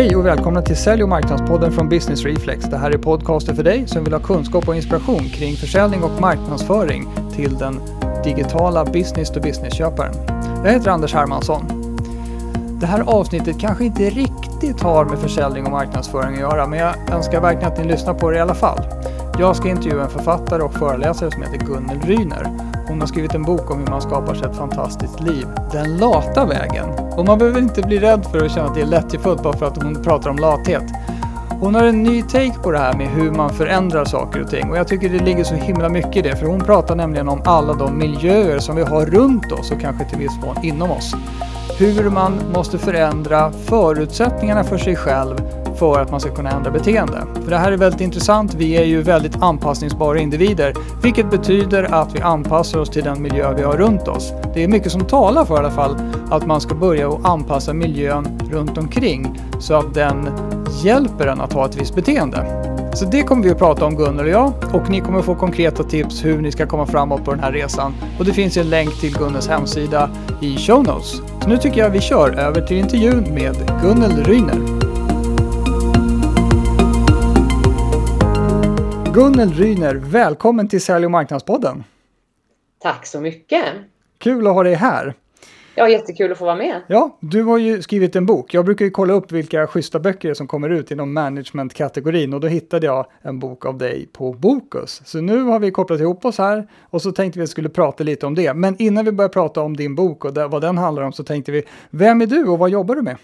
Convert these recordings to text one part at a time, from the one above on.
Hej och välkomna till Sälj och marknadspodden från Business Reflex. Det här är podcasten för dig som vill ha kunskap och inspiration kring försäljning och marknadsföring till den digitala business to business-köparen. Jag heter Anders Hermansson. Det här avsnittet kanske inte riktigt har med försäljning och marknadsföring att göra, men jag önskar verkligen att ni lyssnar på det i alla fall. Jag ska intervjua en författare och föreläsare som heter Gunnel Ryner. Hon har skrivit en bok om hur man skapar sig ett fantastiskt liv. Den lata vägen. Och man behöver inte bli rädd för att känna att det är lättjefullt bara för att hon pratar om lathet. Hon har en ny take på det här med hur man förändrar saker och ting och jag tycker det ligger så himla mycket i det för hon pratar nämligen om alla de miljöer som vi har runt oss och kanske till viss mån inom oss. Hur man måste förändra förutsättningarna för sig själv för att man ska kunna ändra beteende. För det här är väldigt intressant. Vi är ju väldigt anpassningsbara individer, vilket betyder att vi anpassar oss till den miljö vi har runt oss. Det är mycket som talar för i alla fall att man ska börja att anpassa miljön runt omkring så att den hjälper en att ha ett visst beteende. Så det kommer vi att prata om Gunnel och jag och ni kommer få konkreta tips hur ni ska komma framåt på den här resan. Och det finns en länk till Gunnels hemsida i show notes. Så nu tycker jag vi kör över till intervjun med Gunnel Ryner. Gunnel Ryner, välkommen till Sälj och marknadspodden. Tack så mycket. Kul att ha dig här. Ja, jättekul att få vara med. Ja, du har ju skrivit en bok. Jag brukar ju kolla upp vilka schyssta böcker som kommer ut inom management-kategorin och då hittade jag en bok av dig på Bokus. Så nu har vi kopplat ihop oss här och så tänkte vi att vi skulle prata lite om det. Men innan vi börjar prata om din bok och vad den handlar om så tänkte vi, vem är du och vad jobbar du med?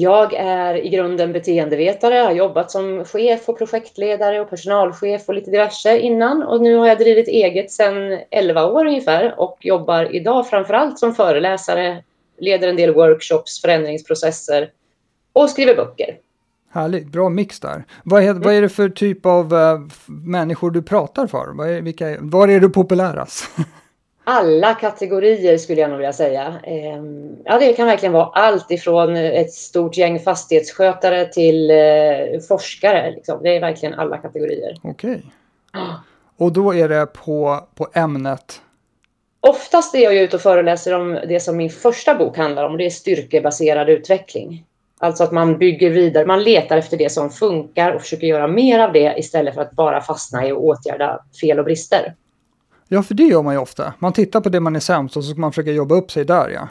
Jag är i grunden beteendevetare, har jobbat som chef och projektledare och personalchef och lite diverse innan och nu har jag drivit eget sedan 11 år ungefär och jobbar idag framförallt som föreläsare, leder en del workshops, förändringsprocesser och skriver böcker. Härligt, bra mix där. Vad är, vad är det för typ av eh, människor du pratar för? Vad är, vilka, var är du populärast? alla kategorier skulle jag nog vilja säga. Ehm, ja, det kan verkligen vara allt ifrån ett stort gäng fastighetsskötare till eh, forskare. Liksom. Det är verkligen alla kategorier. Okej. Okay. Och då är det på, på ämnet? Oftast är jag ute och föreläser om det som min första bok handlar om. Det är styrkebaserad utveckling. Alltså att man bygger vidare, man letar efter det som funkar och försöker göra mer av det istället för att bara fastna i att åtgärda fel och brister. Ja, för det gör man ju ofta. Man tittar på det man är sämst och så ska man försöka jobba upp sig där, ja.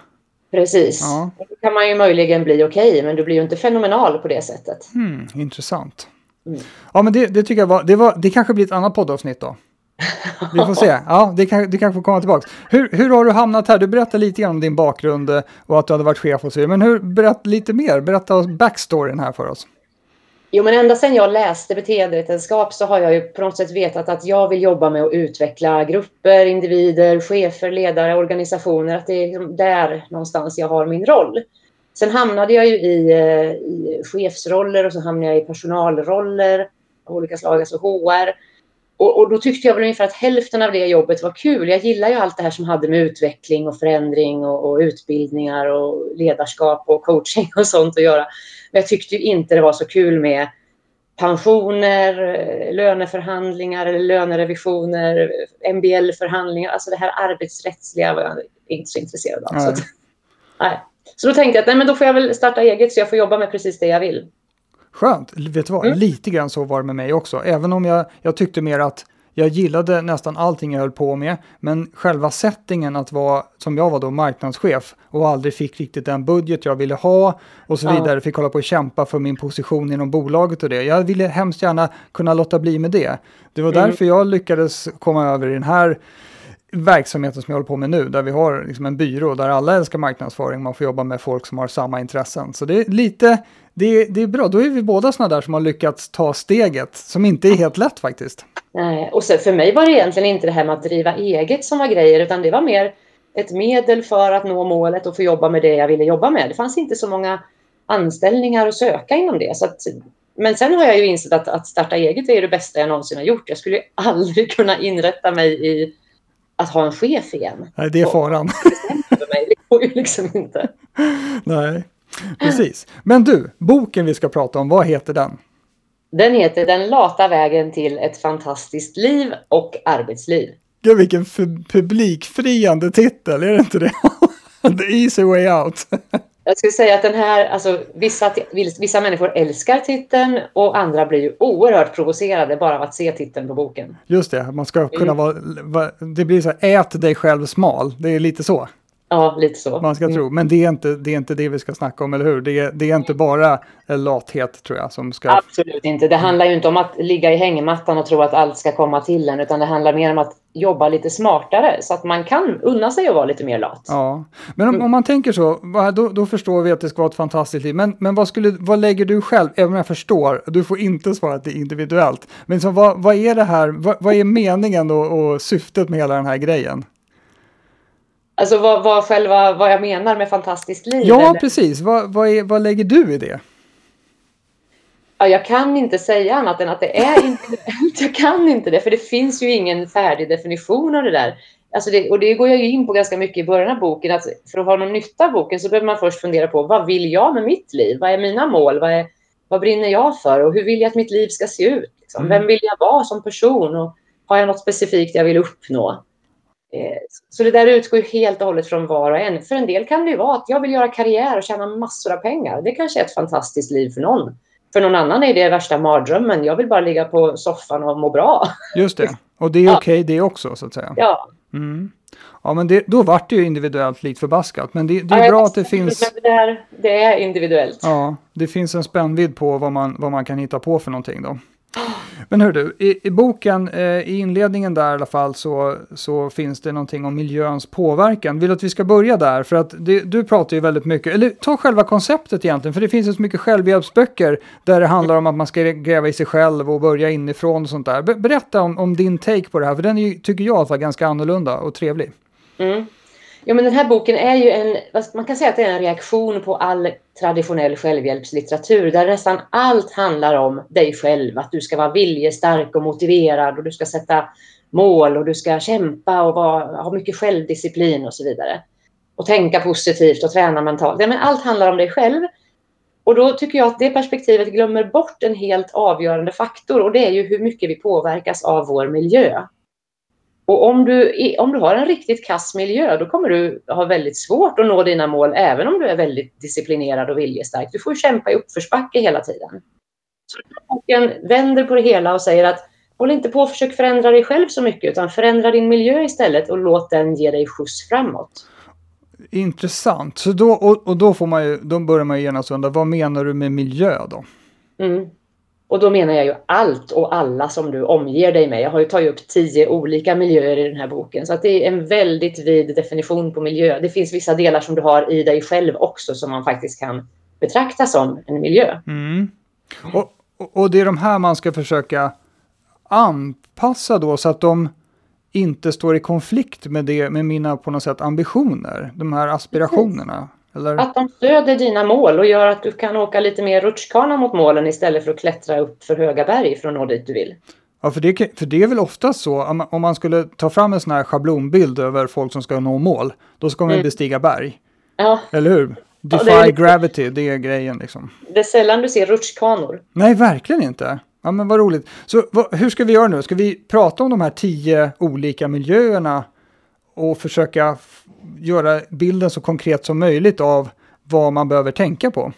Precis. Ja. Då kan man ju möjligen bli okej, okay, men du blir ju inte fenomenal på det sättet. Mm, intressant. Mm. Ja, men det, det, tycker jag var, det var, det kanske blir ett annat poddavsnitt då. Vi får se. Ja, det kan, du kanske får komma tillbaka. Hur, hur har du hamnat här? Du berättade lite grann om din bakgrund och att du hade varit chef och så Men hur, berätta lite mer. Berätta backstoryn här för oss. Jo, men ända sedan jag läste beteendevetenskap så har jag ju på något sätt vetat att jag vill jobba med att utveckla grupper, individer, chefer, ledare, organisationer. Att det är liksom där någonstans jag har min roll. Sen hamnade jag ju i, eh, i chefsroller och så hamnade jag i personalroller av olika slag, alltså HR. Och, och, då tyckte jag väl ungefär att hälften av det jobbet var kul. Jag gillar ju allt det här som hade med utveckling och förändring och, och utbildningar och ledarskap och coaching och sånt att göra. Men jag tyckte inte det var så kul med pensioner, löneförhandlingar eller lönerevisioner, MBL-förhandlingar. Alltså det här arbetsrättsliga var jag inte så intresserad av. Så, att, nej. så då tänkte jag att nej, men då får jag väl starta eget så jag får jobba med precis det jag vill. Skönt, vet du vad, mm. lite grann så var det med mig också. Även om jag, jag tyckte mer att jag gillade nästan allting jag höll på med, men själva settingen att vara, som jag var då, marknadschef och aldrig fick riktigt den budget jag ville ha och så vidare, fick hålla på och kämpa för min position inom bolaget och det. Jag ville hemskt gärna kunna låta bli med det. Det var mm. därför jag lyckades komma över i den här verksamheten som jag håller på med nu, där vi har liksom en byrå där alla älskar marknadsföring, man får jobba med folk som har samma intressen. Så det är lite, det, det är bra, då är vi båda sådana där som har lyckats ta steget, som inte är helt lätt faktiskt. Nej, och sen för mig var det egentligen inte det här med att driva eget som var grejer, utan det var mer ett medel för att nå målet och få jobba med det jag ville jobba med. Det fanns inte så många anställningar att söka inom det. Så att, men sen har jag ju insett att, att starta eget är det bästa jag någonsin har gjort. Jag skulle aldrig kunna inrätta mig i att ha en chef igen. Nej, det är faran. Det går ju liksom inte. Nej, precis. Men du, boken vi ska prata om, vad heter den? Den heter Den lata vägen till ett fantastiskt liv och arbetsliv. Gud, vilken publikfriande titel, är det inte det? The easy way out. Jag skulle säga att den här, alltså vissa, vissa människor älskar titeln och andra blir ju oerhört provocerade bara av att se titeln på boken. Just det, man ska kunna mm. vara, det blir så här, ät dig själv smal, det är lite så. Ja, lite så. Man ska mm. tro, men det är, inte, det är inte det vi ska snacka om, eller hur? Det är, det är inte bara lathet, tror jag, som ska... Absolut inte. Det handlar ju inte om att ligga i hängmattan och tro att allt ska komma till en, utan det handlar mer om att jobba lite smartare, så att man kan unna sig att vara lite mer lat. Ja, men om, mm. om man tänker så, då, då, förstår vi att det ska vara ett fantastiskt liv. Men, men vad, skulle, vad lägger du själv, även om jag förstår, du får inte svara att det är individuellt, men så, vad, vad är det här, vad, vad är meningen och, och syftet med hela den här grejen? Alltså vad, vad, själva, vad jag menar med fantastiskt liv? Ja, eller? precis. Vad, vad, är, vad lägger du i det? Ja, jag kan inte säga annat än att det är individuellt. jag kan inte det, för det finns ju ingen färdig definition av det där. Alltså det, och det går jag ju in på ganska mycket i början av boken. Att för att ha någon nytta av boken så behöver man först fundera på vad vill jag med mitt liv? Vad är mina mål? Vad, är, vad brinner jag för? Och hur vill jag att mitt liv ska se ut? Liksom? Mm. Vem vill jag vara som person? Och har jag något specifikt jag vill uppnå? Eh, så det där utgår helt och hållet från var och en. För en del kan det ju vara att jag vill göra karriär och tjäna massor av pengar. Det kanske är ett fantastiskt liv för någon. För någon annan är det värsta mardrömmen. Jag vill bara ligga på soffan och må bra. Just det. Och det är ja. okej okay, det också så att säga. Ja. Mm. Ja, men det, då vart det ju individuellt likt förbaskat. Men det, det är ja, bra att det finns... Det är, det är individuellt. Ja, det finns en spännvidd på vad man, vad man kan hitta på för någonting då. Men hör du, i, i boken, eh, i inledningen där i alla fall, så, så finns det någonting om miljöns påverkan. Vill du att vi ska börja där? För att det, du pratar ju väldigt mycket, eller ta själva konceptet egentligen, för det finns ju så mycket självhjälpsböcker där det handlar om att man ska gräva i sig själv och börja inifrån och sånt där. Berätta om, om din take på det här, för den är, tycker jag är ganska annorlunda och trevlig. Mm. Ja, men den här boken är ju en, man kan säga att det är en reaktion på all traditionell självhjälpslitteratur där nästan allt handlar om dig själv, att du ska vara viljestark och motiverad och du ska sätta mål och du ska kämpa och vara, ha mycket självdisciplin och så vidare. Och tänka positivt och träna mentalt. Ja, men allt handlar om dig själv. Och då tycker jag att det perspektivet glömmer bort en helt avgörande faktor och det är ju hur mycket vi påverkas av vår miljö. Och om du, om du har en riktigt kass miljö, då kommer du ha väldigt svårt att nå dina mål, även om du är väldigt disciplinerad och viljestark. Du får kämpa i uppförsbacke hela tiden. Så boken vänder på det hela och säger att håll inte på och försök förändra dig själv så mycket, utan förändra din miljö istället och låt den ge dig skjuts framåt. Intressant. Så då, och, och då, får man ju, då börjar man ju genast undra, vad menar du med miljö då? Mm. Och då menar jag ju allt och alla som du omger dig med. Jag har ju tagit upp tio olika miljöer i den här boken. Så att det är en väldigt vid definition på miljö. Det finns vissa delar som du har i dig själv också som man faktiskt kan betrakta som en miljö. Mm. Och, och det är de här man ska försöka anpassa då så att de inte står i konflikt med, det, med mina på något sätt ambitioner, de här aspirationerna. Eller? Att de stöder dina mål och gör att du kan åka lite mer rutschkana mot målen istället för att klättra upp för höga berg för att nå dit du vill. Ja, för det, för det är väl ofta så, om man skulle ta fram en sån här schablonbild över folk som ska nå mål, då ska man mm. bestiga berg. Ja. Eller hur? Defy ja, det är, gravity, det är grejen liksom. Det är sällan du ser rutschkanor. Nej, verkligen inte. Ja, men vad roligt. Så vad, hur ska vi göra nu? Ska vi prata om de här tio olika miljöerna och försöka göra bilden så konkret som möjligt av vad man behöver tänka på.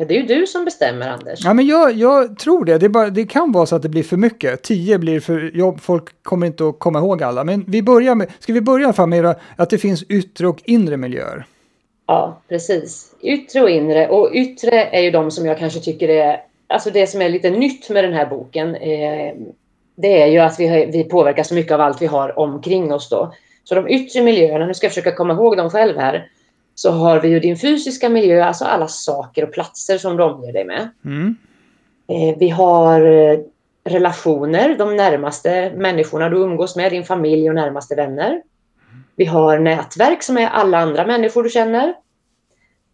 Ja, det är ju du som bestämmer, Anders. Ja, men jag, jag tror det. Det, bara, det, kan vara så att det blir för mycket. Tio blir för jobb. Folk kommer inte att komma ihåg alla. Men vi börjar med, ska vi börja fall med att det finns yttre och inre miljöer? Ja, precis. Yttre och inre. Och yttre är ju de som jag kanske tycker är... Alltså det som är lite nytt med den här boken. Eh, det är ju att vi, vi påverkas så mycket av allt vi har omkring oss då. Så de yttre miljöerna, nu ska jag försöka komma ihåg dem själv här, så har vi ju din fysiska miljö, alltså alla saker och platser som du omger dig med. Mm. Eh, vi har eh, relationer, de närmaste människorna du umgås med, din familj och närmaste vänner. Vi har nätverk som är alla andra människor du känner.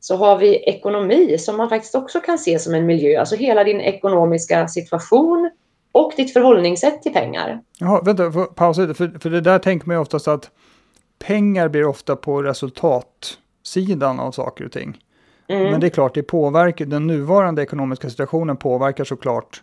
Så har vi ekonomi som man faktiskt också kan se som en miljö, alltså hela din ekonomiska situation och ditt förhållningssätt till pengar. Jaha, vänta, pausa lite, för, för det där tänker man ju oftast att pengar blir ofta på resultatsidan av saker och ting. Mm. Men det är klart, det påverkar, den nuvarande ekonomiska situationen påverkar såklart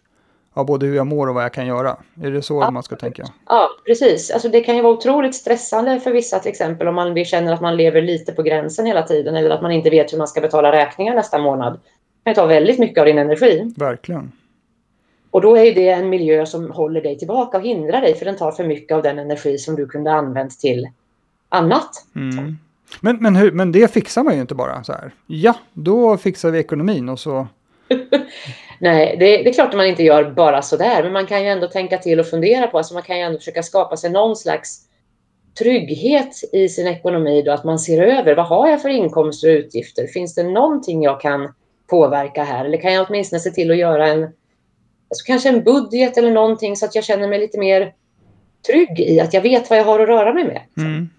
ja, både hur jag mår och vad jag kan göra. Är det så Ja. man ska tänka? Ja, precis. Alltså det kan ju vara otroligt stressande för vissa till exempel om man känner att man lever lite på gränsen hela tiden eller att man inte vet hur man ska betala räkningar nästa månad. Det kan ta väldigt mycket av din energi. Verkligen. Och då är det en miljö som håller dig tillbaka och hindrar dig för den tar för mycket av den energi som du kunde använt till annat. Mm. Men, men, hur, men det fixar man ju inte bara så här. Ja, då fixar vi ekonomin och så. Nej, det, det är klart att man inte gör bara sådär, men man kan ju ändå tänka till och fundera på, alltså man kan ju ändå försöka skapa sig någon slags trygghet i sin ekonomi då, att man ser över vad har jag för inkomster och utgifter? Finns det någonting jag kan påverka här? Eller kan jag åtminstone se till att göra en, alltså kanske en budget eller någonting så att jag känner mig lite mer trygg i att jag vet vad jag har att röra mig med. Mm.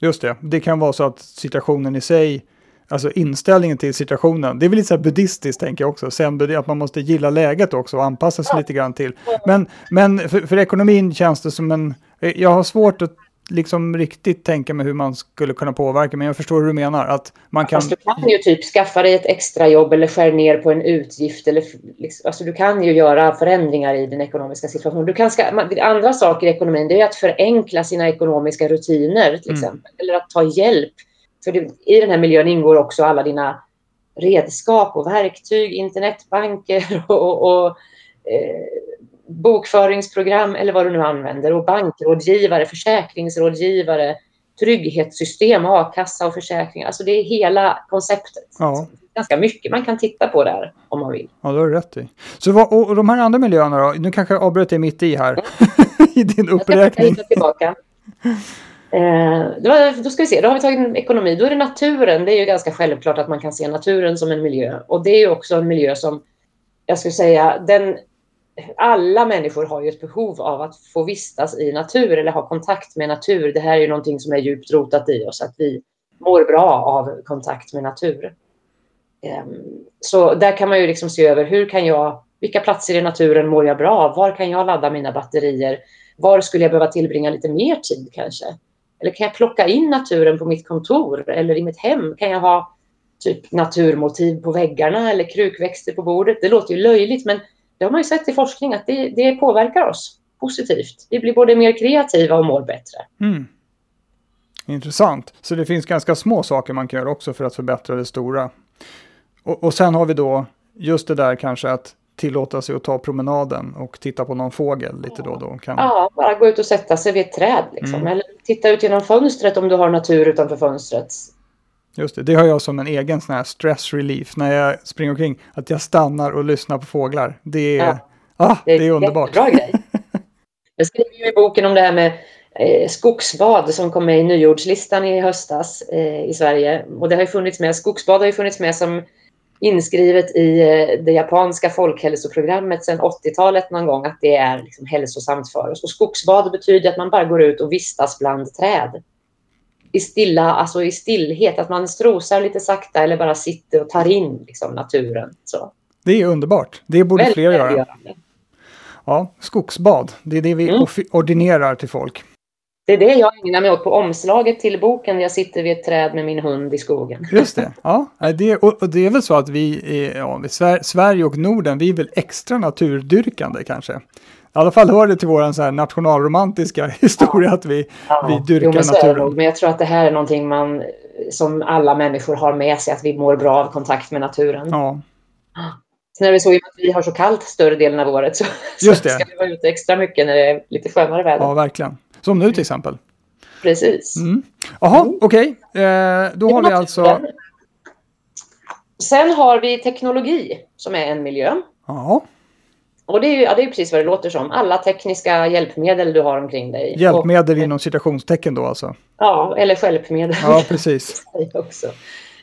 Just det, det kan vara så att situationen i sig, alltså inställningen till situationen, det är väl lite så här buddhistiskt tänker jag också, sen att man måste gilla läget också och anpassa sig Ja. lite grann till. Men, men för, för ekonomin känns det som en, jag har svårt att liksom riktigt tänka mig hur man skulle kunna påverka, men jag förstår hur du menar, att man kan... Fast du kan ju typ skaffa dig ett extra jobb eller skär ner på en utgift. Eller, liksom, alltså du kan ju göra förändringar i din ekonomiska situation. Du kan ska, andra saker i ekonomin det är att förenkla sina ekonomiska rutiner till Mm. exempel. Eller att ta hjälp. För det, i den här miljön ingår också alla dina redskap och verktyg, internetbanker och, och eh, bokföringsprogram eller vad du nu använder. Och bankrådgivare, försäkringsrådgivare, trygghetssystem, a-kassa och försäkring. Alltså det är hela konceptet. Ja. Ganska mycket man kan titta på där om man vill. Ja, det har du rätt i. Så vad, och de här andra miljöerna då? Nu kanske jag avbröt dig mitt i här. I din Jag ska uppräkning. tillbaka. Eh, då, då ska vi se, då har vi tagit en ekonomi. Då är det naturen. Det är ju ganska självklart att man kan se naturen som en miljö. Och det är ju också en miljö som, jag skulle säga, den, alla människor har ju ett behov av att få vistas i natur eller ha kontakt med natur. Det här är ju någonting som är djupt rotat i oss, att vi mår bra av kontakt med natur. Ehm, så där kan man ju liksom se över hur kan jag, vilka platser i naturen mår jag bra av? Var kan jag ladda mina batterier? Var skulle jag behöva tillbringa lite mer tid kanske? Eller kan jag plocka in naturen på mitt kontor eller i mitt hem? Kan jag ha typ naturmotiv på väggarna eller krukväxter på bordet? Det låter ju löjligt, men det har man ju sett i forskning att det, det påverkar oss positivt. Vi blir både mer kreativa och mår bättre. Mm. Intressant. Så det finns ganska små saker man kan göra också för att förbättra det stora. Och, och sen har vi då just det där kanske att tillåta sig att ta promenaden och titta på någon fågel lite då och då. Kan... Ja, bara gå ut och sätta sig vid ett träd. Liksom. Mm. Eller titta ut genom fönstret om du har natur utanför fönstret. Just det, det har jag som en egen sån här stress relief när jag springer omkring. Att jag stannar och lyssnar på fåglar. Det är, Ja. ah, det är underbart. Bra grej. Jag skriver ju i boken om det här med eh, skogsbad som kom med i nyordslistan i höstas eh, i Sverige. Och det har ju funnits med, skogsbad har ju funnits med som inskrivet i eh, det japanska folkhälsoprogrammet sedan 80-talet någon gång att det är liksom hälsosamt för oss. Och skogsbad betyder att man bara går ut och vistas bland träd. I stilla, alltså i stillhet, att man strosar lite sakta eller bara sitter och tar in liksom, naturen. Så. Det är underbart. Det borde Väldigt fler göra. Ja, skogsbad. Det är det vi Mm. ordinerar till folk. Det är det jag ägnar mig åt på omslaget till boken. Jag sitter vid ett träd med min hund i skogen. Just det. Ja, det, och, det är väl så att vi, är, ja, Sverige och Norden, vi är väl extra naturdyrkande kanske. I alla fall hör det till vår så här nationalromantiska historia att vi, vi dyrkar jo, men naturen. nog. Men jag tror att det här är någonting man, som alla människor har med sig, att vi mår bra av kontakt med naturen. Ja, Sen är det så att vi har så kallt större delen av året så, Just så det. ska vi vara ute extra mycket när det är lite skönare väder. ja, verkligen. Som nu till exempel. Precis. Mm. Jaha, Mm. okej. Eh, då har vi alltså... Sen har vi teknologi som är en miljö. Ja, Och det är ju ja, det är precis vad det låter som. Alla tekniska hjälpmedel du har omkring dig. hjälpmedel Och, inom citationstecken då alltså. ja, eller stjälpmedel. Ja, precis. också.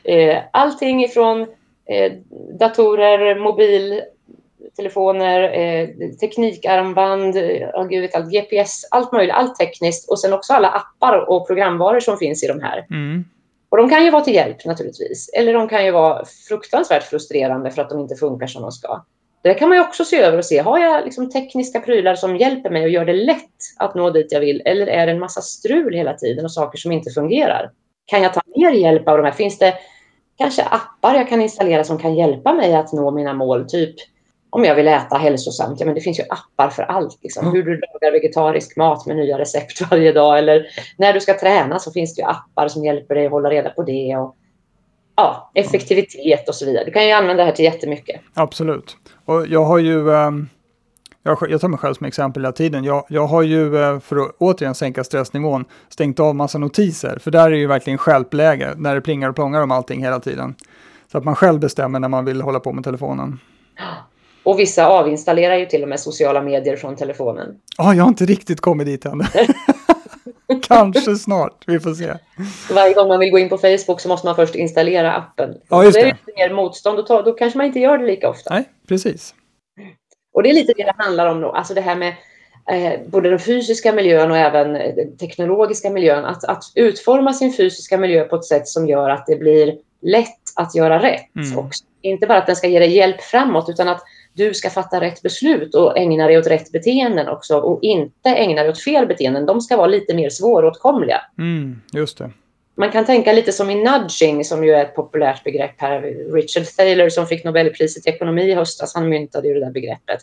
Eh, allting ifrån eh, datorer, mobiltelefoner, eh, teknikarmband, oh, gud vet allt, GPS, allt möjligt, allt tekniskt och sen också alla appar och programvaror som finns i de här. Mm. Och de kan ju vara till hjälp naturligtvis, eller de kan ju vara fruktansvärt frustrerande för att de inte funkar som de ska. Det kan man ju också se över och se, har jag liksom tekniska prylar som hjälper mig och gör det lätt att nå dit jag vill eller är det en massa strul hela tiden och saker som inte fungerar? Kan jag ta mer hjälp av de här? Finns det kanske appar jag kan installera som kan hjälpa mig att nå mina mål? Typ om jag vill äta hälsosamt, ja men det finns ju appar för allt. Liksom. Hur du lagar vegetarisk mat med nya recept varje dag. Eller när du ska träna så finns det ju appar som hjälper dig att hålla reda på det. Och, ja, effektivitet och så vidare. Du kan ju använda det här till jättemycket. Absolut. Och jag har ju, ehm, jag, tar mig själv som exempel hela tiden. Jag, jag har ju, eh, för att återigen sänka stressnivån, stängt av massa notiser. För där är ju verkligen skälpläge, när det plingar och plångar om allting hela tiden. Så att man själv bestämmer när man vill hålla på med telefonen. Och vissa avinstallerar ju till och med sociala medier från telefonen. Ja, jag har inte riktigt kommit dit än. Kanske snart, vi får se. Varje gång man vill gå in på Facebook så måste man först installera appen. Ja, just det. det. är lite mer motstånd och ta, då kanske man inte gör det lika ofta. Nej, precis. Och det är lite det det handlar om då, alltså det här med eh, både den fysiska miljön och även eh, den teknologiska miljön. Att, att utforma sin fysiska miljö på ett sätt som gör att det blir lätt att göra rätt. Mm. Och inte bara att den ska ge dig hjälp framåt utan att du ska fatta rätt beslut och ägna dig åt rätt beteenden också och inte ägna dig åt fel beteenden. De ska vara lite mer svåråtkomliga. Mm, just det. Man kan tänka lite som i nudging som ju är ett populärt begrepp här. Richard Thaler som fick Nobelpriset i ekonomi i höstas, han myntade ju det där begreppet.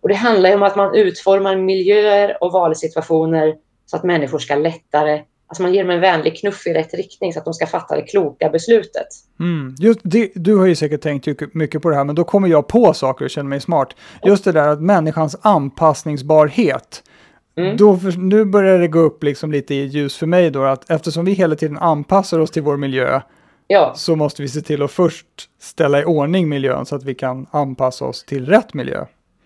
Och det handlar ju om att man utformar miljöer och valsituationer så att människor ska lättare Alltså man ger dem en vänlig knuff i rätt riktning så att de ska fatta det kloka beslutet. Mm. Just det, du har ju säkert tänkt mycket på det här, men då kommer jag på saker och känner mig smart. Just det där att människans anpassningsbarhet. Mm. Då nu börjar det gå upp liksom lite i ljus för mig då att eftersom vi hela tiden anpassar oss till vår miljö Ja, så måste vi se till att först ställa i ordning miljön så att vi kan anpassa oss till rätt miljö.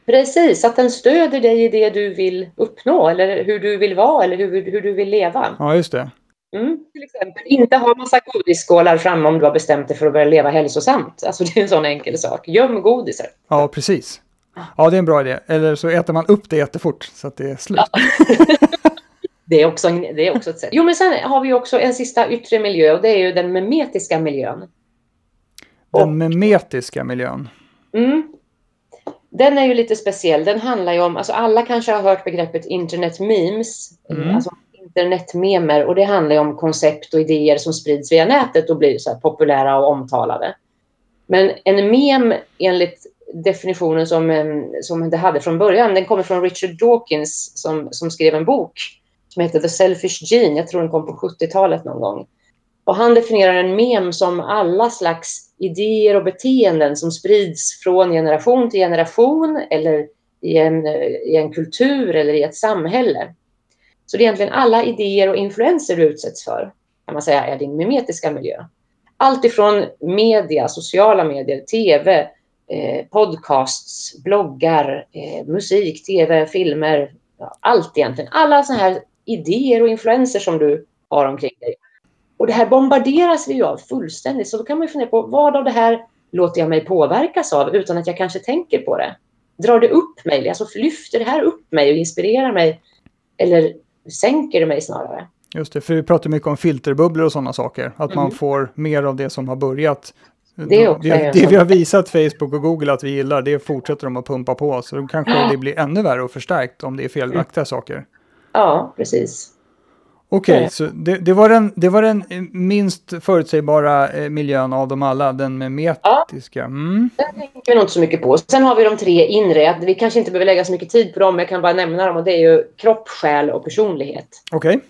Precis. Att den stöder dig i det du vill uppnå eller hur du vill vara eller hur, hur du vill leva. Ja, just det. Mm. Till exempel inte ha massa godisskålar framme om du har bestämt dig för att börja leva hälsosamt. Alltså det är en sån enkel sak. Göm godiset. Ja, precis. Ja, det är en bra idé. Eller så äter man upp det jättefort så att det är slut. Det är, också, det är också ett sätt. Jo, men sen har vi också en sista yttre miljö och det är ju den memetiska miljön. Den memetiska miljön. Mm. Den är ju lite speciell. Den handlar ju om, alltså alla kanske har hört begreppet internet memes, Mm. alltså internetmemer och det handlar ju om koncept och idéer som sprids via nätet och blir så populära och omtalade. Men en mem enligt definitionen som, som det hade från början, den kommer från Richard Dawkins som, som skrev en bok som heter The Selfish Gene. Jag tror den kom på 70-talet någon gång. Och han definierar en mem som alla slags idéer och beteenden som sprids från generation till generation eller i en, eh, i en kultur eller i ett samhälle. Så det är egentligen alla idéer och influenser du utsätts för, kan man säga, är din mimetiska miljö. Allt ifrån media, sociala medier, tv, eh, podcasts, bloggar, eh, musik, tv, filmer, ja, allt egentligen. Alla sådana här idéer och influenser som du har omkring dig. Och det här bombarderas vi ju av fullständigt. Så då kan man ju fundera på vad av det här låter jag mig påverkas av utan att jag kanske tänker på det? Drar det upp mig? Alltså lyfter det här upp mig och inspirerar mig? Eller sänker det mig snarare? Just det, för vi pratar mycket om filterbubblor och sådana saker. Att man Mm. får mer av det som har börjat. Det är också det, det vi har visat Facebook och Google att vi gillar, det fortsätter de att pumpa på. Så då kanske det blir ännu värre och förstärkt om det är felaktiga saker. Ja, precis. Okej, Ja. så det, det, var den, det var den eh, minst förutsägbara eh, miljön av dem alla, den memetiska. Mm. Den tänker vi nog inte så mycket på. Sen har vi de tre inre. Vi kanske inte behöver lägga så mycket tid på dem, men jag kan bara nämna dem. Och det är ju kropp, själ och personlighet. Okej,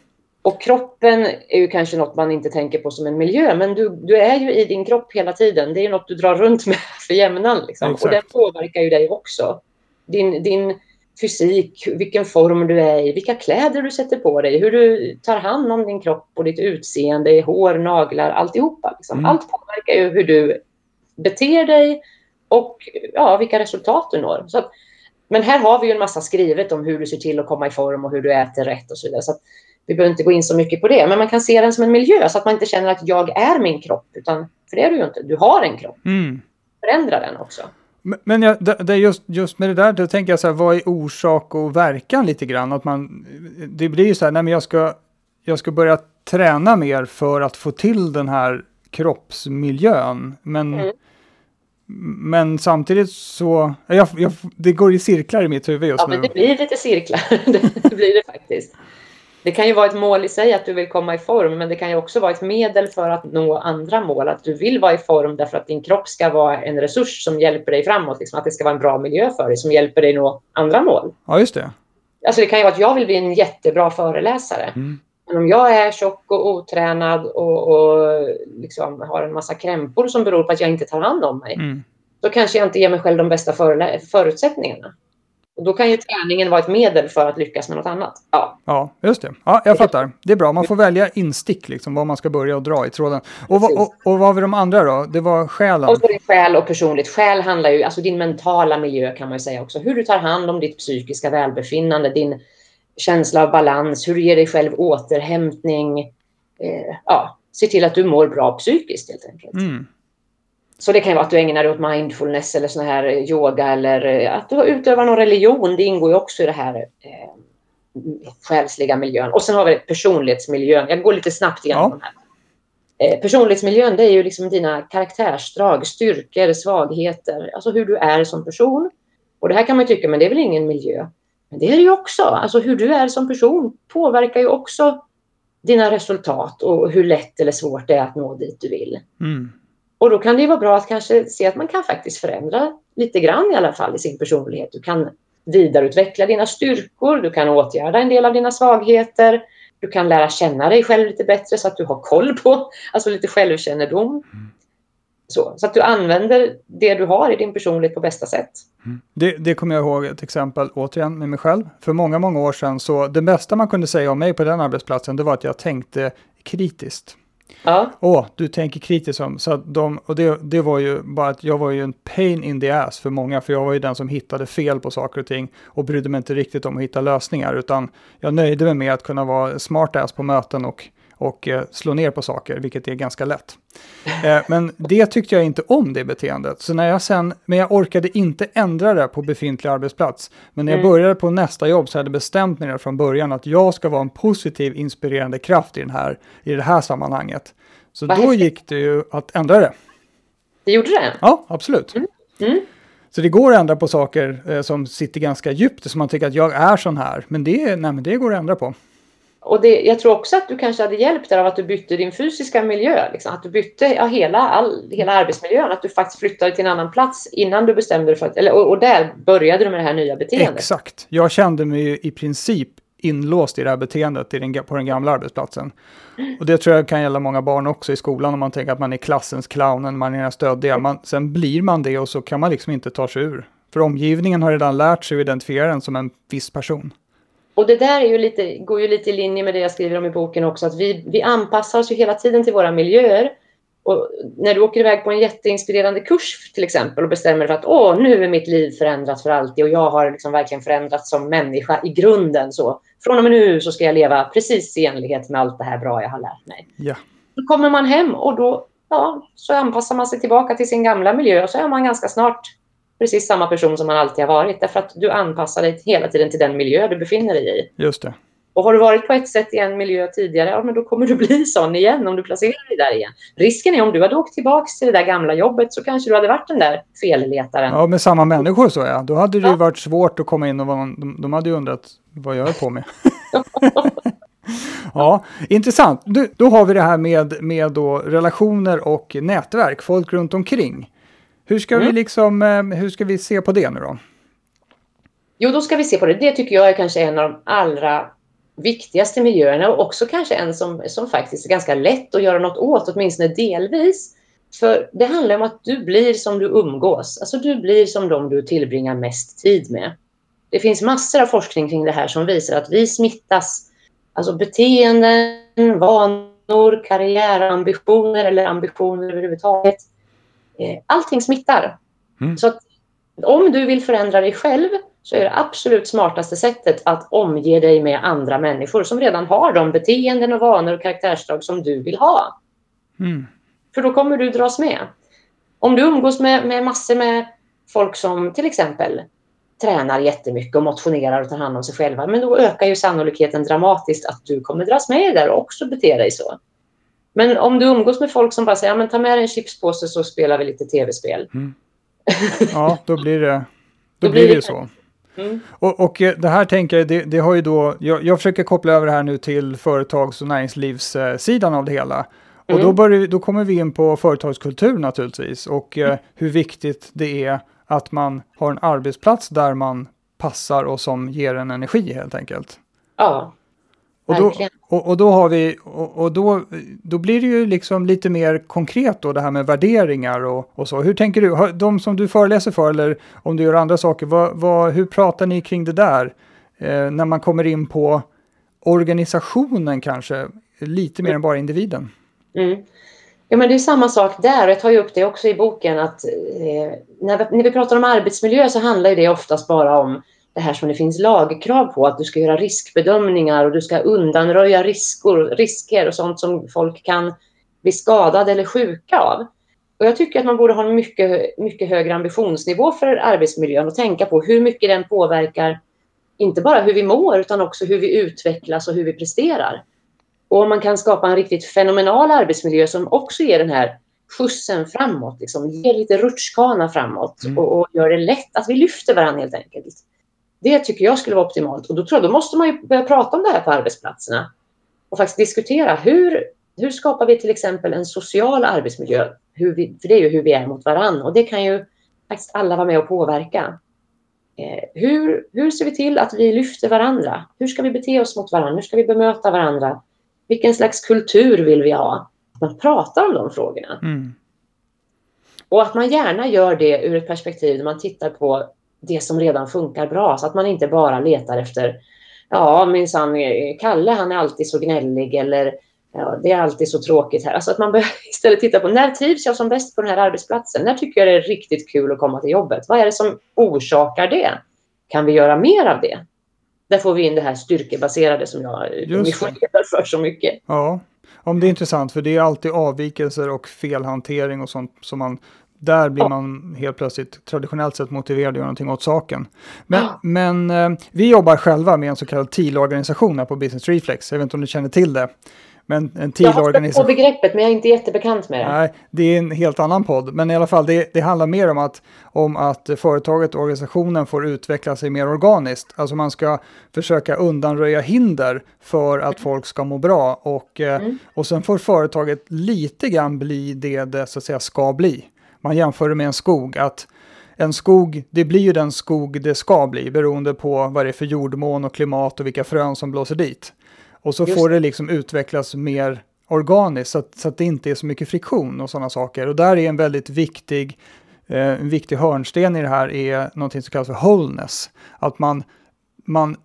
Och kroppen är ju kanske något man inte tänker på som en miljö, men du, du är ju i din kropp hela tiden. Det är ju något du drar runt med för jämnan. Liksom. Och den påverkar ju dig också. Din, din fysik, vilken form du är i, vilka kläder du sätter på dig, hur du tar hand om din kropp och ditt utseende, hår, naglar, alltihopa. Liksom. Mm. Allt påverkar ju hur du beter dig och ja, vilka resultat du når. Så att, men här har vi ju en massa skrivet om hur du ser till att komma i form och hur du äter rätt och så vidare. Så att vi behöver inte gå in så mycket på det, men man kan se den som en miljö så att man inte känner att jag är min kropp, utan för det är du ju inte. Du har en kropp. mm. Förändra den också. Men- jag, det, just, just med det där, då tänker jag så här, vad är orsak och verkan lite grann? Att man, det blir ju så här, nej men jag ska, jag ska börja träna mer för att få till den här kroppsmiljön. Men, Mm. men samtidigt så, jag, jag, det går i cirklar i mitt huvud just Ja, nu. men det blir lite cirklar. det blir det faktiskt. Det kan ju vara ett mål i sig att du vill komma i form, men det kan ju också vara ett medel för att nå andra mål. Att du vill vara i form därför att din kropp ska vara en resurs som hjälper dig framåt. Liksom att det ska vara en bra miljö för dig som hjälper dig nå andra mål. Ja, just det. Alltså det kan ju vara att jag vill bli en jättebra föreläsare. Mm. Men om jag är tjock och otränad och, och liksom har en massa krämpor som beror på att jag inte tar hand om mig, mm. då kanske jag inte ger mig själv de bästa förutsättningarna. Och då kan ju träningen vara ett medel för att lyckas med något annat. Ja, ja just det. Ja, jag fattar. Det är bra. Man får välja instick, liksom, var man ska börja och dra i tråden. Och, och, och, och vad var de andra då? Det var själen? Och så är det själ och personligt. Själ handlar ju, alltså din mentala miljö kan man ju säga också. Hur du tar hand om ditt psykiska välbefinnande, din känsla av balans, hur du ger dig själv återhämtning. Eh, ja, se till att du mår bra psykiskt helt enkelt. Mm. Så det kan vara att du ägnar dig åt mindfulness eller sån här yoga eller eh, att du utövar någon religion. Det ingår ju också i det här eh, själsliga miljön. Och sen har vi personlighetsmiljön. Jag går lite snabbt igenom ja. de här. Eh, personlighetsmiljön, det är ju liksom dina karaktärsdrag, styrkor, svagheter, alltså hur du är som person. Och det här kan man tycka, men det är väl ingen miljö? Men det är det ju också. Alltså hur du är som person påverkar ju också dina resultat och hur lätt eller svårt det är att nå dit du vill. Mm. Och då kan det vara bra att kanske se att man kan faktiskt förändra lite grann i alla fall i sin personlighet. Du kan vidareutveckla dina styrkor, du kan åtgärda en del av dina svagheter, du kan lära känna dig själv lite bättre så att du har koll på, alltså lite självkännedom. Mm. Så, så, att du använder det du har i din personlighet på bästa sätt. Mm. Det, det kommer jag ihåg ett exempel återigen med mig själv. För många, många år sedan så det bästa man kunde säga om mig på den arbetsplatsen det var att jag tänkte kritiskt. Ja. Åh, du tänker kritiskt om. Så de, och det, det var ju bara att jag var ju en pain in the ass för många, för jag var ju den som hittade fel på saker och ting och brydde mig inte riktigt om att hitta lösningar, utan jag nöjde mig med att kunna vara smart ass på möten och och eh, slå ner på saker, vilket är ganska lätt. Eh, men det tyckte jag inte om, det beteendet. Så när jag sen, men jag orkade inte ändra det på befintlig arbetsplats. Men när jag mm. började på nästa jobb så hade jag bestämt mig från början att jag ska vara en positiv, inspirerande kraft i, den här, i det här sammanhanget. Så Vad då häftigt. gick det ju att ändra det. Det gjorde det? Ja, absolut. Mm. Mm. Så det går att ändra på saker eh, som sitter ganska djupt, som man tycker att jag är sån här. Men det, nej, men det går att ändra på. Och det, jag tror också att du kanske hade hjälpt av att du bytte din fysiska miljö. Liksom, att du bytte ja, hela, all, hela arbetsmiljön. Att du faktiskt flyttade till en annan plats innan du bestämde dig för att... Eller, och, och där började du med det här nya beteendet. Exakt. Jag kände mig i princip inlåst i det här beteendet i den, på den gamla arbetsplatsen. Och det tror jag kan gälla många barn också i skolan om man tänker att man är klassens clownen, man är den stöddiga. Man, sen blir man det och så kan man liksom inte ta sig ur. För omgivningen har redan lärt sig att identifiera en som en viss person. Och det där är ju lite, går ju lite i linje med det jag skriver om i boken också, att vi, vi anpassar oss ju hela tiden till våra miljöer. Och när du åker iväg på en jätteinspirerande kurs till exempel och bestämmer för att åh, nu är mitt liv förändrat för alltid och jag har liksom verkligen förändrats som människa i grunden. Så från och med nu så ska jag leva precis i enlighet med allt det här bra jag har lärt mig. Ja. Då kommer man hem och då ja, så anpassar man sig tillbaka till sin gamla miljö och så är man ganska snart precis samma person som man alltid har varit. Därför att du anpassar dig hela tiden till den miljö du befinner dig i. Just det. Och har du varit på ett sätt i en miljö tidigare, ja, men då kommer du bli sån igen om du placerar dig där igen. Risken är om du hade åkt tillbaka till det där gamla jobbet så kanske du hade varit den där felletaren. Ja, med samma människor så ja. Då hade det ja. ju varit svårt att komma in och de, de hade ju undrat vad jag är på med. ja, intressant. Du, då har vi det här med, med då relationer och nätverk, folk runt omkring. Hur ska, mm. vi liksom, eh, hur ska vi se på det nu då? Jo, då ska vi se på det. Det tycker jag är kanske en av de allra viktigaste miljöerna och också kanske en som, som faktiskt är ganska lätt att göra något åt, åtminstone delvis. För det handlar om att du blir som du umgås. Alltså du blir som de du tillbringar mest tid med. Det finns massor av forskning kring det här som visar att vi smittas. Alltså beteenden, vanor, karriärambitioner eller ambitioner överhuvudtaget Eh, allting smittar. Mm. Så att om du vill förändra dig själv så är det absolut smartaste sättet att omge dig med andra människor som redan har de beteenden och vanor och karaktärsdrag som du vill ha. Mm. För då kommer du dras med. Om du umgås med, med massor med folk som till exempel tränar jättemycket och motionerar och tar hand om sig själva, men då ökar ju sannolikheten dramatiskt att du kommer dras med där och också bete dig så. Men om du umgås med folk som bara säger, ja, men ta med dig en chipspåse så spelar vi lite tv-spel. Mm. Ja, då blir det, då, då blir det, det så. Mm. Och, och, eh, det här tänker jag, det, det har ju då, jag, jag, försöker koppla över det här nu till företags och näringslivssidan av det hela. Och mm. då, börjar, då kommer vi in på företagskultur naturligtvis och mm. hur viktigt det är att man har en arbetsplats där man passar och som ger en energi helt enkelt. Ja, och då, och, och, då har vi, och, och, då, då blir det ju liksom lite mer konkret då det här med värderingar och, och så. Hur tänker du, de som du föreläser för eller om du gör andra saker, vad, vad, hur pratar ni kring det där? Eh, när man kommer in på organisationen kanske, lite mer mm. än bara individen. Mm. Ja, men det är samma sak där och jag tar ju upp det också i boken att eh, när, vi, när vi pratar om arbetsmiljö så handlar det oftast bara om det här som det finns lagkrav på, att du ska göra riskbedömningar och du ska undanröja risker, risker och sånt som folk kan bli skadade eller sjuka av. Och jag tycker att man borde ha en mycket, mycket högre ambitionsnivå för arbetsmiljön och tänka på hur mycket den påverkar inte bara hur vi mår utan också hur vi utvecklas och hur vi presterar. Och om man kan skapa en riktigt fenomenal arbetsmiljö som också ger den här skjutsen framåt, liksom, ger lite rutschkana framåt mm. och, och, gör det lätt att vi lyfter varandra helt enkelt. Det tycker jag skulle vara optimalt. Och då tror jag då måste man ju börja prata om det här på arbetsplatserna. Och faktiskt diskutera hur, hur skapar vi till exempel en social arbetsmiljö? Hur vi, för det är ju hur vi är mot varandra och det kan ju faktiskt alla vara med och påverka. Eh, hur, hur ser vi till att vi lyfter varandra? Hur ska vi bete oss mot varandra? Hur ska vi bemöta varandra? Vilken slags kultur vill vi ha? Man pratar om de frågorna. Mm. Och att man gärna gör det ur ett perspektiv där man tittar på det som redan funkar bra så att man inte bara letar efter ja minsann Kalle han är alltid så gnällig eller ja, det är alltid så tråkigt här. Alltså att man istället titta på när trivs jag som bäst på den här arbetsplatsen? När tycker jag det är riktigt kul att komma till jobbet? Vad är det som orsakar det? Kan vi göra mer av det? Där får vi in det här styrkebaserade som jag missionerar för så mycket. Ja, om det är intressant för det är alltid avvikelser och felhantering och sånt som man där blir man helt plötsligt traditionellt sett motiverad att göra någonting åt saken. Men, men eh, vi jobbar själva med en så kallad TIL-organisation här på Business Reflex. Jag vet inte om du känner till det. Men en. Jag har på begreppet men jag är inte jättebekant med det. Nej, det är en helt annan podd. Men i alla fall, det, det handlar mer om att, om att företaget och organisationen får utveckla sig mer organiskt. Alltså man ska försöka undanröja hinder för att folk ska må bra. Och, eh, mm. och sen får företaget lite grann bli det det så att säga ska bli man jämför det med en skog, att en skog, det blir ju den skog det ska bli beroende på vad det är för jordmån och klimat och vilka frön som blåser dit. Och så Just. får det liksom utvecklas mer organiskt så att, så att det inte är så mycket friktion och sådana saker. Och där är en väldigt viktig, eh, en viktig hörnsten i det här är någonting som kallas för wholeness. Att man, man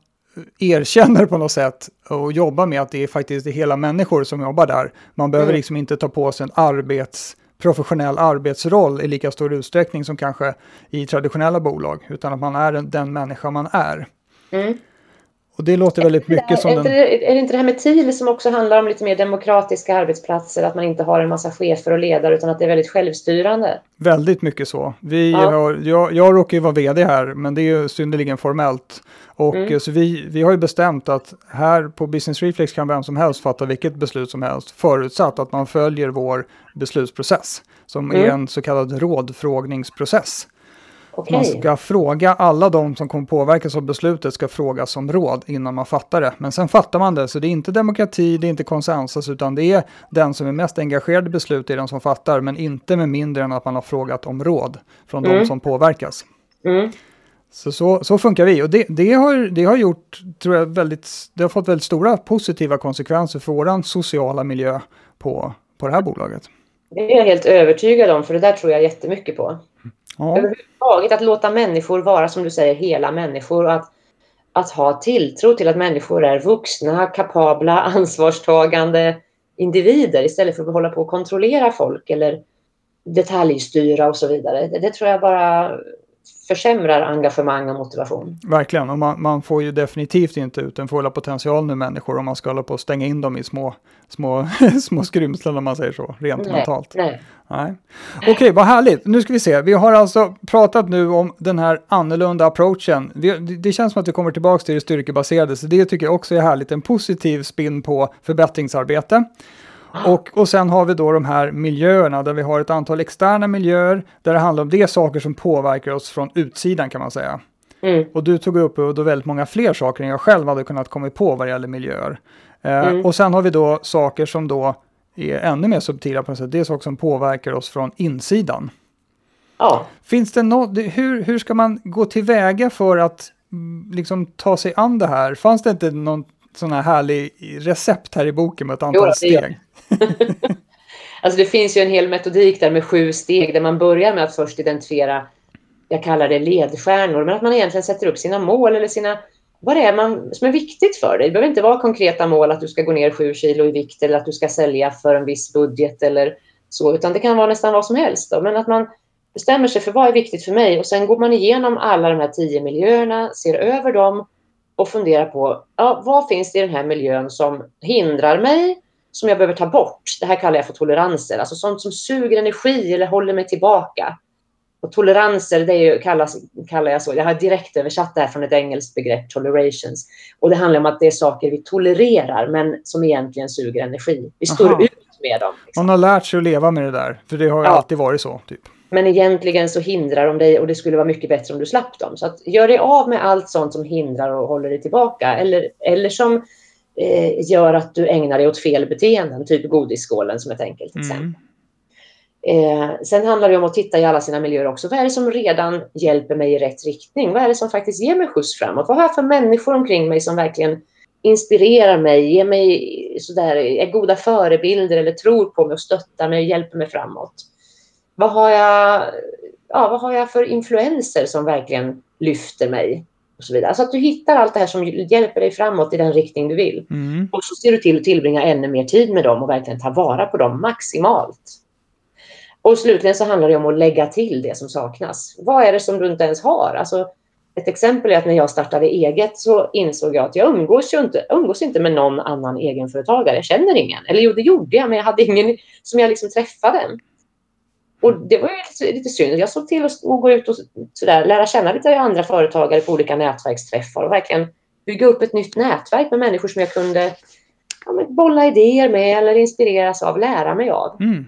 erkänner på något sätt och jobbar med att det är faktiskt det hela människor som jobbar där. Man behöver mm. liksom inte ta på sig en arbets professionell arbetsroll i lika stor utsträckning som kanske i traditionella bolag, utan att man är den människa man är. Mm. Och det låter väldigt mycket är som... Är, den... är det inte det här med TIL som också handlar om lite mer demokratiska arbetsplatser, att man inte har en massa chefer och ledare utan att det är väldigt självstyrande? Väldigt mycket så. Vi ja. har, jag, jag råkar ju vara vd här, men det är ju synnerligen formellt. Och mm. så vi, vi har ju bestämt att här på Business Reflex kan vem som helst fatta vilket beslut som helst, förutsatt att man följer vår beslutsprocess, som mm. är en så kallad rådfrågningsprocess. Okay. Man ska fråga, alla de som kommer påverkas av beslutet ska frågas som råd innan man fattar det. Men sen fattar man det, så det är inte demokrati, det är inte konsensus, utan det är den som är mest engagerad i beslutet är den som fattar, men inte med mindre än att man har frågat om råd från mm. de som påverkas. Mm. Så, så, så, funkar vi och det, det, har, det har gjort, tror jag, väldigt, det har fått väldigt stora positiva konsekvenser för vår sociala miljö på, på det här bolaget. Det är jag helt övertygad om, för det där tror jag jättemycket på. Ja. Överhuvudtaget att låta människor vara, som du säger, hela människor och att, att ha tilltro till att människor är vuxna, kapabla, ansvarstagande individer istället för att hålla på och kontrollera folk eller detaljstyra och så vidare. Det, det tror jag bara försämrar engagemang och motivation. Verkligen, och man, man, får ju definitivt inte ut den fulla potentialen i människor om man ska hålla på att stänga in dem i små, små, små skrymslen om man säger så, rent nej, mentalt. Nej. nej. Okej, okay, vad härligt. Nu ska vi se, vi har alltså pratat nu om den här annorlunda approachen. Vi, det känns som att vi kommer tillbaka till det styrkebaserade, så det tycker jag också är härligt. En positiv spin på förbättringsarbete. Och, och sen har vi då de här miljöerna där vi har ett antal externa miljöer där det handlar om det saker som påverkar oss från utsidan kan man säga. Mm. Och du tog upp då väldigt många fler saker än jag själv hade kunnat komma på vad det gäller miljöer. Eh, mm. Och sen har vi då saker som då är ännu mer subtila på något sätt. Det är saker som påverkar oss från insidan. Ja. Finns det något, hur, hur ska man gå tillväga för att mm, liksom ta sig an det här? Fanns det inte någon sån här härlig recept här i boken med ett antal jo, steg? alltså det finns ju en hel metodik där med sju steg där man börjar med att först identifiera, jag kallar det ledstjärnor, men att man egentligen sätter upp sina mål eller sina vad det är man, som är viktigt för dig. Det behöver inte vara konkreta mål att du ska gå ner sju kilo i vikt eller att du ska sälja för en viss budget eller så, utan det kan vara nästan vad som helst. Då. Men att man bestämmer sig för vad är viktigt för mig och sen går man igenom alla de här tio miljöerna, ser över dem och funderar på ja, vad finns det i den här miljön som hindrar mig, som jag behöver ta bort. Det här kallar jag för toleranser, alltså sånt som suger energi eller håller mig tillbaka. Och toleranser, det är ju, kallas, kallar jag så. Jag har direkt översatt det här från ett engelskt begrepp, tolerations. Och det handlar om att det är saker vi tolererar, men som egentligen suger energi. Vi står Aha. ut med dem. Liksom. Man har lärt sig att leva med det där, för det har ju ja. alltid varit så. Typ. Men egentligen så hindrar de dig och det skulle vara mycket bättre om du slapp dem. Så att gör dig av med allt sånt som hindrar och håller dig tillbaka. Eller, eller som eh, gör att du ägnar dig åt fel beteenden, typ godisskålen som ett enkelt mm. exempel. Eh, sen handlar det om att titta i alla sina miljöer också. Vad är det som redan hjälper mig i rätt riktning? Vad är det som faktiskt ger mig skjuts framåt? Vad har jag för människor omkring mig som verkligen inspirerar mig, ger mig sådär, är goda förebilder eller tror på mig och stöttar mig och hjälper mig framåt? Vad har jag, ja, vad har jag för influenser som verkligen lyfter mig? Och så vidare. Så att du hittar allt det här som hjälper dig framåt i den riktning du vill. Mm. Och så ser du till att tillbringa ännu mer tid med dem och verkligen ta vara på dem maximalt. Och slutligen så handlar det om att lägga till det som saknas. Vad är det som du inte ens har? Alltså, ett exempel är att när jag startade eget så insåg jag att jag umgås, ju inte, umgås inte med någon annan egenföretagare. Jag känner ingen. Eller jo, det gjorde jag, men jag hade ingen som jag liksom träffade. Och det var ju lite, lite synd. Jag såg till att gå ut och sådär, lära känna lite andra företagare på olika nätverksträffar och verkligen bygga upp ett nytt nätverk med människor som jag kunde ja, bolla idéer med eller inspireras av, lära mig av. Mm.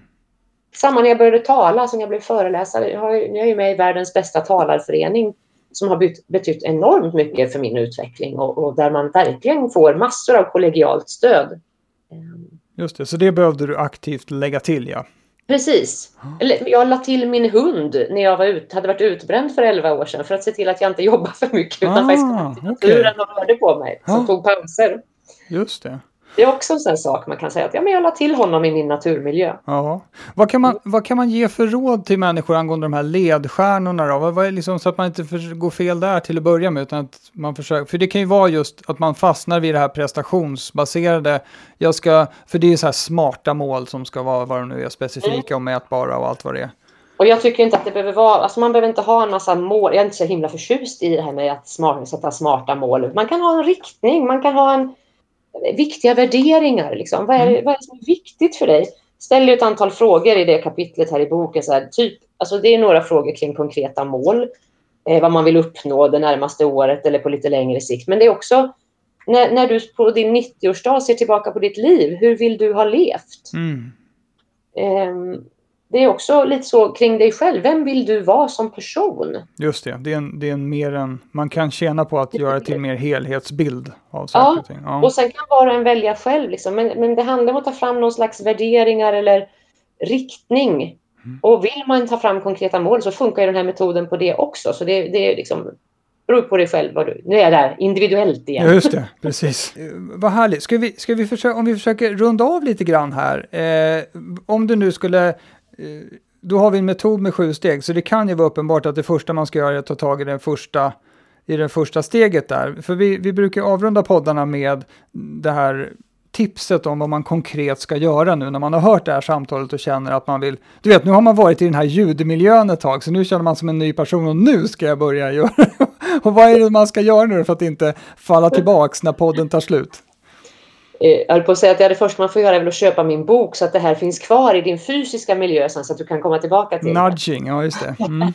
Samma när jag började tala, som jag blev föreläsare. Jag, är med i världens bästa talarförening som har betytt enormt mycket för min utveckling och, och, där man verkligen får massor av kollegialt stöd. Just det, så det behövde du aktivt lägga till ja. Precis. Jag la till min hund när jag var ut, hade varit utbränd för 11 år sedan för att se till att jag inte jobbar för mycket utan ah, faktiskt kom till naturen okay. och rörde på mig. Som ah. tog pauser. Just det. Det är också en sån sak man kan säga att ja, men jag la till honom i min naturmiljö. Ja. Vad, kan man, vad kan man ge för råd till människor angående de här ledstjärnorna då? Vad, vad är liksom, så att man inte för, går fel där till att börja med utan att man försöker, för det kan ju vara just att man fastnar vid det här prestationsbaserade, jag ska, för det är så här smarta mål som ska vara vad de nu är, specifika mm. och mätbara och allt vad det är. Och jag tycker inte att det behöver vara, alltså man behöver inte ha en massa mål. Jag är inte så himla förtjust i det här med att smart, sätta smarta mål. Man kan ha en riktning, man kan ha en viktiga värderingar. Liksom. Vad, är, mm. vad är det som är viktigt för dig? Ställ ett antal frågor i det kapitlet här i boken. Så här, typ, alltså det är några frågor kring konkreta mål. Eh, vad man vill uppnå det närmaste året eller på lite längre sikt. Men det är också när, när du på din 90-årsdag ser tillbaka på ditt liv. Hur vill du ha levt? Mm. Eh, det är också lite så kring dig själv. Vem vill du vara som person? Just det, det är en, det är en mer en, man kan tjäna på att göra till mer helhetsbild av saker ja, och ting. Ja, och sen kan var och en välja själv. Liksom. Men, men det handlar om att ta fram någon slags värderingar eller riktning. Mm. Och vill man ta fram konkreta mål så funkar ju den här metoden på det också. Så det, det är liksom beror på dig själv. Vad du, nu är jag där, individuellt igen. Ja, just det, precis. vad härligt. Ska vi, ska vi försöka, om vi försöker runda av lite grann här. Eh, om du nu skulle Eh, Eh, då har vi en metod med sju steg, så det kan ju vara uppenbart att det första man ska göra är att ta tag i den första i det första steget där. För vi, vi brukar avrunda poddarna med det här tipset om vad man konkret ska göra nu när man har hört det här samtalet och känner att man vill, du vet nu har man varit i den här ljudmiljön ett tag så nu känner man som en ny person och nu ska jag börja göra. och vad är det man ska göra nu för att inte falla tillbaks när podden tar slut? Eh, jag höll på att säga att det, första man får göra är väl att köpa min bok så att det här finns kvar i din fysiska miljö sen så att du kan komma tillbaka till Nudging, det. ja just det. Mm.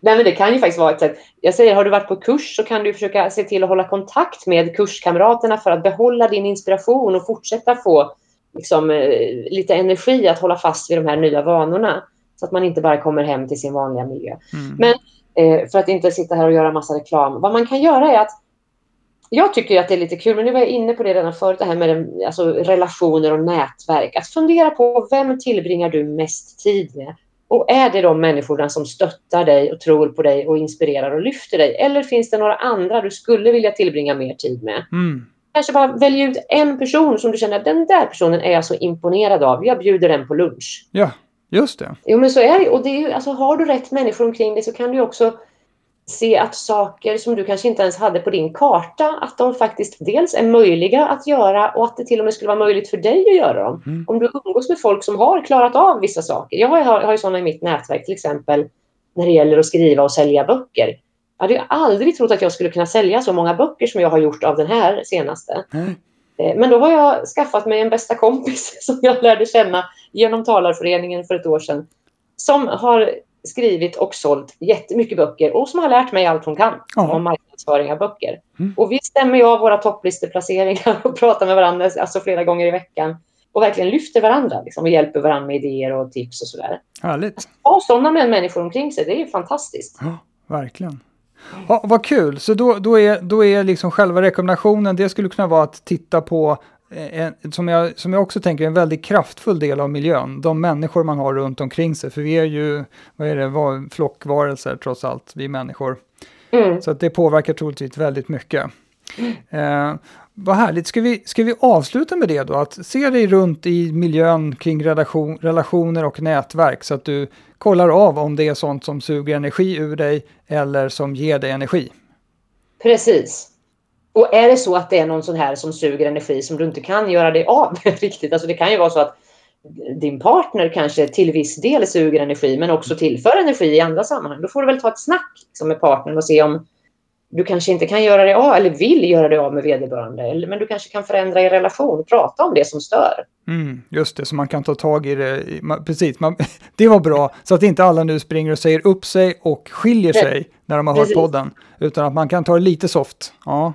Nej men det kan ju faktiskt vara ett sätt. Jag säger, har du varit på kurs så kan du försöka se till att hålla kontakt med kurskamraterna för att behålla din inspiration och fortsätta få liksom, eh, lite energi att hålla fast vid de här nya vanorna. Så att man inte bara kommer hem till sin vanliga miljö. Mm. Men Eh, för att inte sitta här och göra massa reklam. Vad man kan göra är att jag tycker att det är lite kul, men nu var jag inne på det redan förut, det här med alltså, relationer och nätverk. Att fundera på vem tillbringar du mest tid med? Och är det de människorna som stöttar dig och tror på dig och inspirerar och lyfter dig? Eller finns det några andra du skulle vilja tillbringa mer tid med? Mm. Kanske bara välja ut en person som du känner att den där personen är jag så imponerad av. Jag bjuder den på lunch. Ja, just det. Jo, men så är det. Och det är alltså, har du rätt människor omkring dig så kan du också se att saker som du kanske inte ens hade på din karta, att de faktiskt dels är möjliga att göra och att det till och med skulle vara möjligt för dig att göra dem. Mm. Om du umgås med folk som har klarat av vissa saker. Jag har, jag har ju sådana i mitt nätverk, till exempel när det gäller att skriva och sälja böcker. Jag hade ju aldrig trott att jag skulle kunna sälja så många böcker som jag har gjort av den här senaste. Mm. Men då har jag skaffat mig en bästa kompis som jag lärde känna genom Talarföreningen för ett år sedan. Som har skrivit och sålt jättemycket böcker och som har lärt mig allt hon kan Ja. om marknadsföring av böcker. Mm. Och vi stämmer ju av våra topplisteplaceringar och pratar med varandra alltså flera gånger i veckan och verkligen lyfter varandra liksom, och hjälper varandra med idéer och tips och sådär. Härligt. Ha sådana människor omkring sig, det är ju fantastiskt. Ja, verkligen. Ja, vad kul, så då, då, är, då är liksom själva rekommendationen, det skulle kunna vara att titta på, en, som, jag, som jag också tänker är en väldigt kraftfull del av miljön, de människor man har runt omkring sig, för vi är ju, vad är det, var, flockvarelser trots allt, vi människor. Mm. Så att det påverkar troligtvis väldigt mycket. Eh, vad härligt, ska vi, ska vi avsluta med det då? Att se dig runt i miljön kring relation, relationer och nätverk så att du kollar av om det är sånt som suger energi ur dig eller som ger dig energi. Precis. Och är det så att det är någon sån här som suger energi som du inte kan göra dig av med riktigt, alltså det kan ju vara så att din partner kanske till viss del suger energi men också tillför energi i andra sammanhang. Då får du väl ta ett snack liksom, med partnern och se om du kanske inte kan göra dig av eller vill göra dig av med vederbörande. Eller, men du kanske kan förändra er relation och prata om det som stör. Mm, just det, så man kan ta tag i det. man- Precis, man, det var bra. Så att inte alla nu springer och säger upp sig och skiljer sig när de har hört precis. podden. Utan att man kan ta det lite soft. Ja.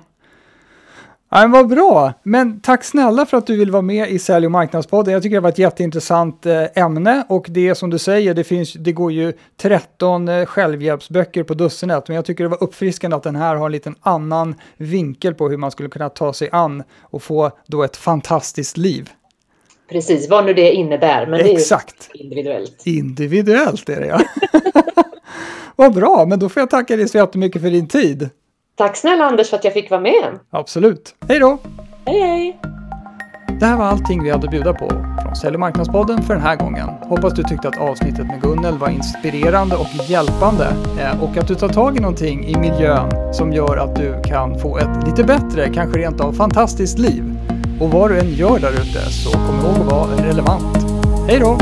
Ja, men vad bra! Men tack snälla för att du vill vara med i Sälj och marknadspodden. Jag tycker det var ett jätteintressant eh, ämne och det är som du säger, det, finns, det går ju 13 eh, självhjälpsböcker på dussinet, men jag tycker det var uppfriskande att den här har en liten annan vinkel på hur man skulle kunna ta sig an och få då ett fantastiskt liv. Precis, vad nu det innebär. Men Exakt. det är individuellt. Individuellt är det ja. Vad bra, men då får jag tacka dig så jättemycket för din tid. Tack snälla Anders för att jag fick vara med. Absolut. Hej då! Hej hej! Det här var allting vi hade att bjuda på från Sälj och marknadspodden för den här gången. Hoppas du tyckte att avsnittet med Gunnel var inspirerande och hjälpande eh, och att du tar tag i någonting i miljön som gör att du kan få ett lite bättre, kanske rent av fantastiskt liv. Och vad du än gör där ute så kom ihåg att vara relevant. Hej då!